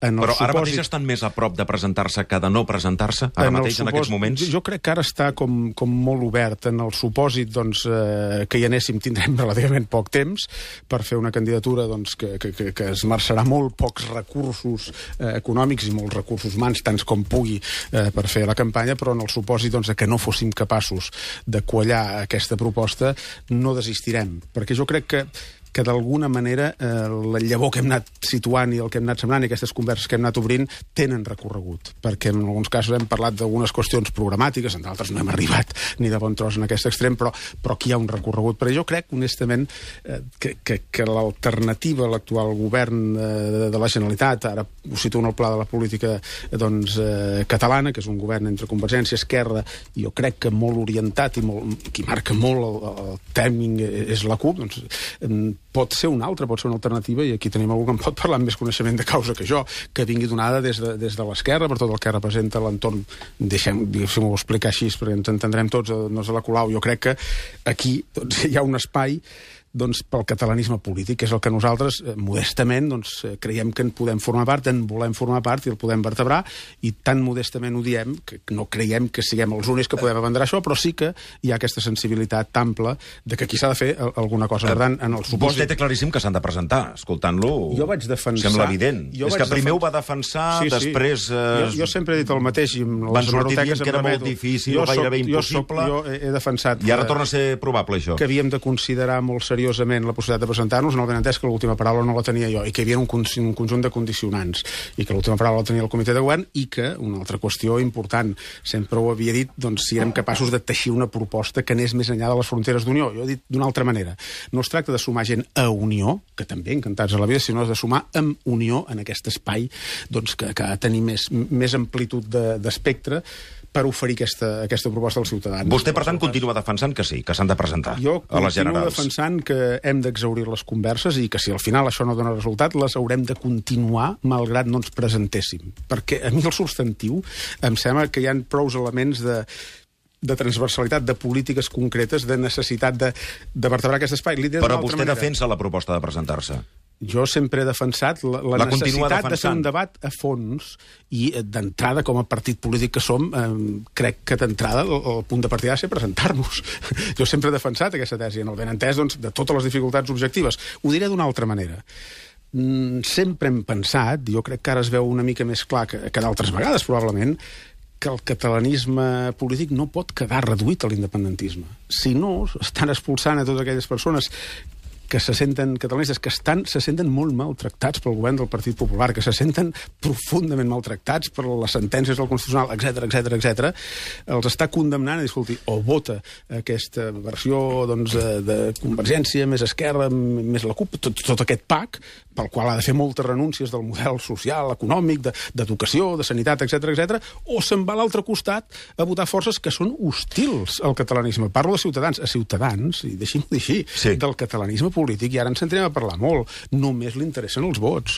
En Però ara supòsit- mateix estan més a prop de presentar-se que de no presentar-se? Ara el mateix, en aquests supòsit- moments? Jo crec que ara està com, com molt obert en el supòsit doncs, eh, que hi anéssim tindrem relativament poc temps per fer una candidatura doncs, que, que, que, que es marxarà molt pocs recursos eh, econòmics i molts recursos humans, tants com pugui, eh, per fer la campanya, però en el supòsit doncs, que no fóssim capaços de quallar aquesta proposta, no desistirem. Perquè jo crec que que d'alguna manera eh, la llavor que hem anat situant i el que hem anat sembrant i aquestes converses que hem anat obrint tenen recorregut, perquè en alguns casos hem parlat d'algunes qüestions programàtiques, en d'altres no hem arribat ni de bon tros en aquest extrem, però, però aquí hi ha un recorregut. Però jo crec, honestament, eh, que, que, que l'alternativa a l'actual govern eh, de, la Generalitat, ara ho situo en el pla de la política eh, doncs, eh, catalana, que és un govern entre Convergència i Esquerra, jo crec que molt orientat i molt, qui marca molt el, el timing és la CUP, doncs pot ser una altra, pot ser una alternativa, i aquí tenim algú que en pot parlar amb més coneixement de causa que jo, que vingui donada des de, des de l'esquerra, per tot el que representa l'entorn, deixem, deixem-ho explicar així, perquè ens entendrem tots, eh, no és de la Colau, jo crec que aquí doncs, hi ha un espai doncs, pel catalanisme polític, que és el que nosaltres, eh, modestament, doncs, eh, creiem que en podem formar part, en volem formar part i el podem vertebrar, i tan modestament ho diem, que no creiem que siguem els únics que podem abanderar això, però sí que hi ha aquesta sensibilitat ampla de que aquí s'ha de fer alguna cosa. Per tant, en el Vostè supòsit... té claríssim que s'han de presentar. Escoltant-lo, Jo vaig defensar... sembla evident. Jo és que primer defen- ho va defensar, Sí, sí. després... Eh, Jo, jo sempre he dit el mateix i amb van les sortir hemeroteques dient que era molt difícil Jo gairebé soc- jo soc- impossible. Jo he, defensat... I ara torna a ser probable, això. que havíem de considerar molt seriosament la possibilitat de presentar-nos, no ben entès que l'última paraula no la tenia jo, i que hi havia un, un conjunt de condicionants, i que l'última paraula la tenia el comitè de govern, i que, una altra qüestió important, sempre ho havia dit, doncs si érem capaços de teixir una proposta que anés més enllà de les fronteres d'Unió. Jo he dit d'una altra manera. No es tracta de sumar gent a Unió, que també encantats a la vida, sinó de sumar amb Unió en aquest espai doncs, que, que ha de tenir més, més amplitud de- d'espectre per oferir aquesta, aquesta proposta als ciutadans. Vostè, per tant, continua defensant que sí, que s'han de presentar Jo a les continuo generals. defensant que hem d'exaurir les converses i que si al final això no dona resultat, les haurem de continuar malgrat no ens presentéssim. Perquè a mi el substantiu em sembla que hi ha prous elements de de transversalitat, de polítiques concretes, de necessitat de, de vertebrar aquest espai. Però vostè manera. defensa la proposta de presentar-se. Jo sempre he defensat la, la, La necessitat de fer un debat a fons i eh, d'entrada, com a partit polític que som, eh, crec que d'entrada el, el punt de partida ha de ser presentar-nos. Jo sempre he defensat aquesta tesi, en el ben entès doncs, de totes les dificultats objectives. Ho diré d'una altra manera. Mm, sempre hem pensat, jo crec que ara es veu una mica més clar que, que d'altres vegades, probablement, que el catalanisme polític no pot quedar reduït a l'independentisme. Si no, estan expulsant a totes aquelles persones que se senten catalanistes, que estan, se senten molt maltractats pel govern del Partit Popular, que se senten profundament maltractats per les sentències del Constitucional, etc etc etc, els està condemnant a dir, escolti, o vota aquesta versió doncs, de, de Convergència, més Esquerra, més la CUP, tot, tot aquest PAC, pel qual ha de fer moltes renúncies del model social, econòmic, de- d'educació, de, de sanitat, etc etc, o se'n va a l'altre costat a votar forces que són hostils al catalanisme. Parlo de ciutadans. A ciutadans, i deixi'm dir així, Sí. del catalanisme polític, i ara ens centrem a parlar molt, només li interessen els vots.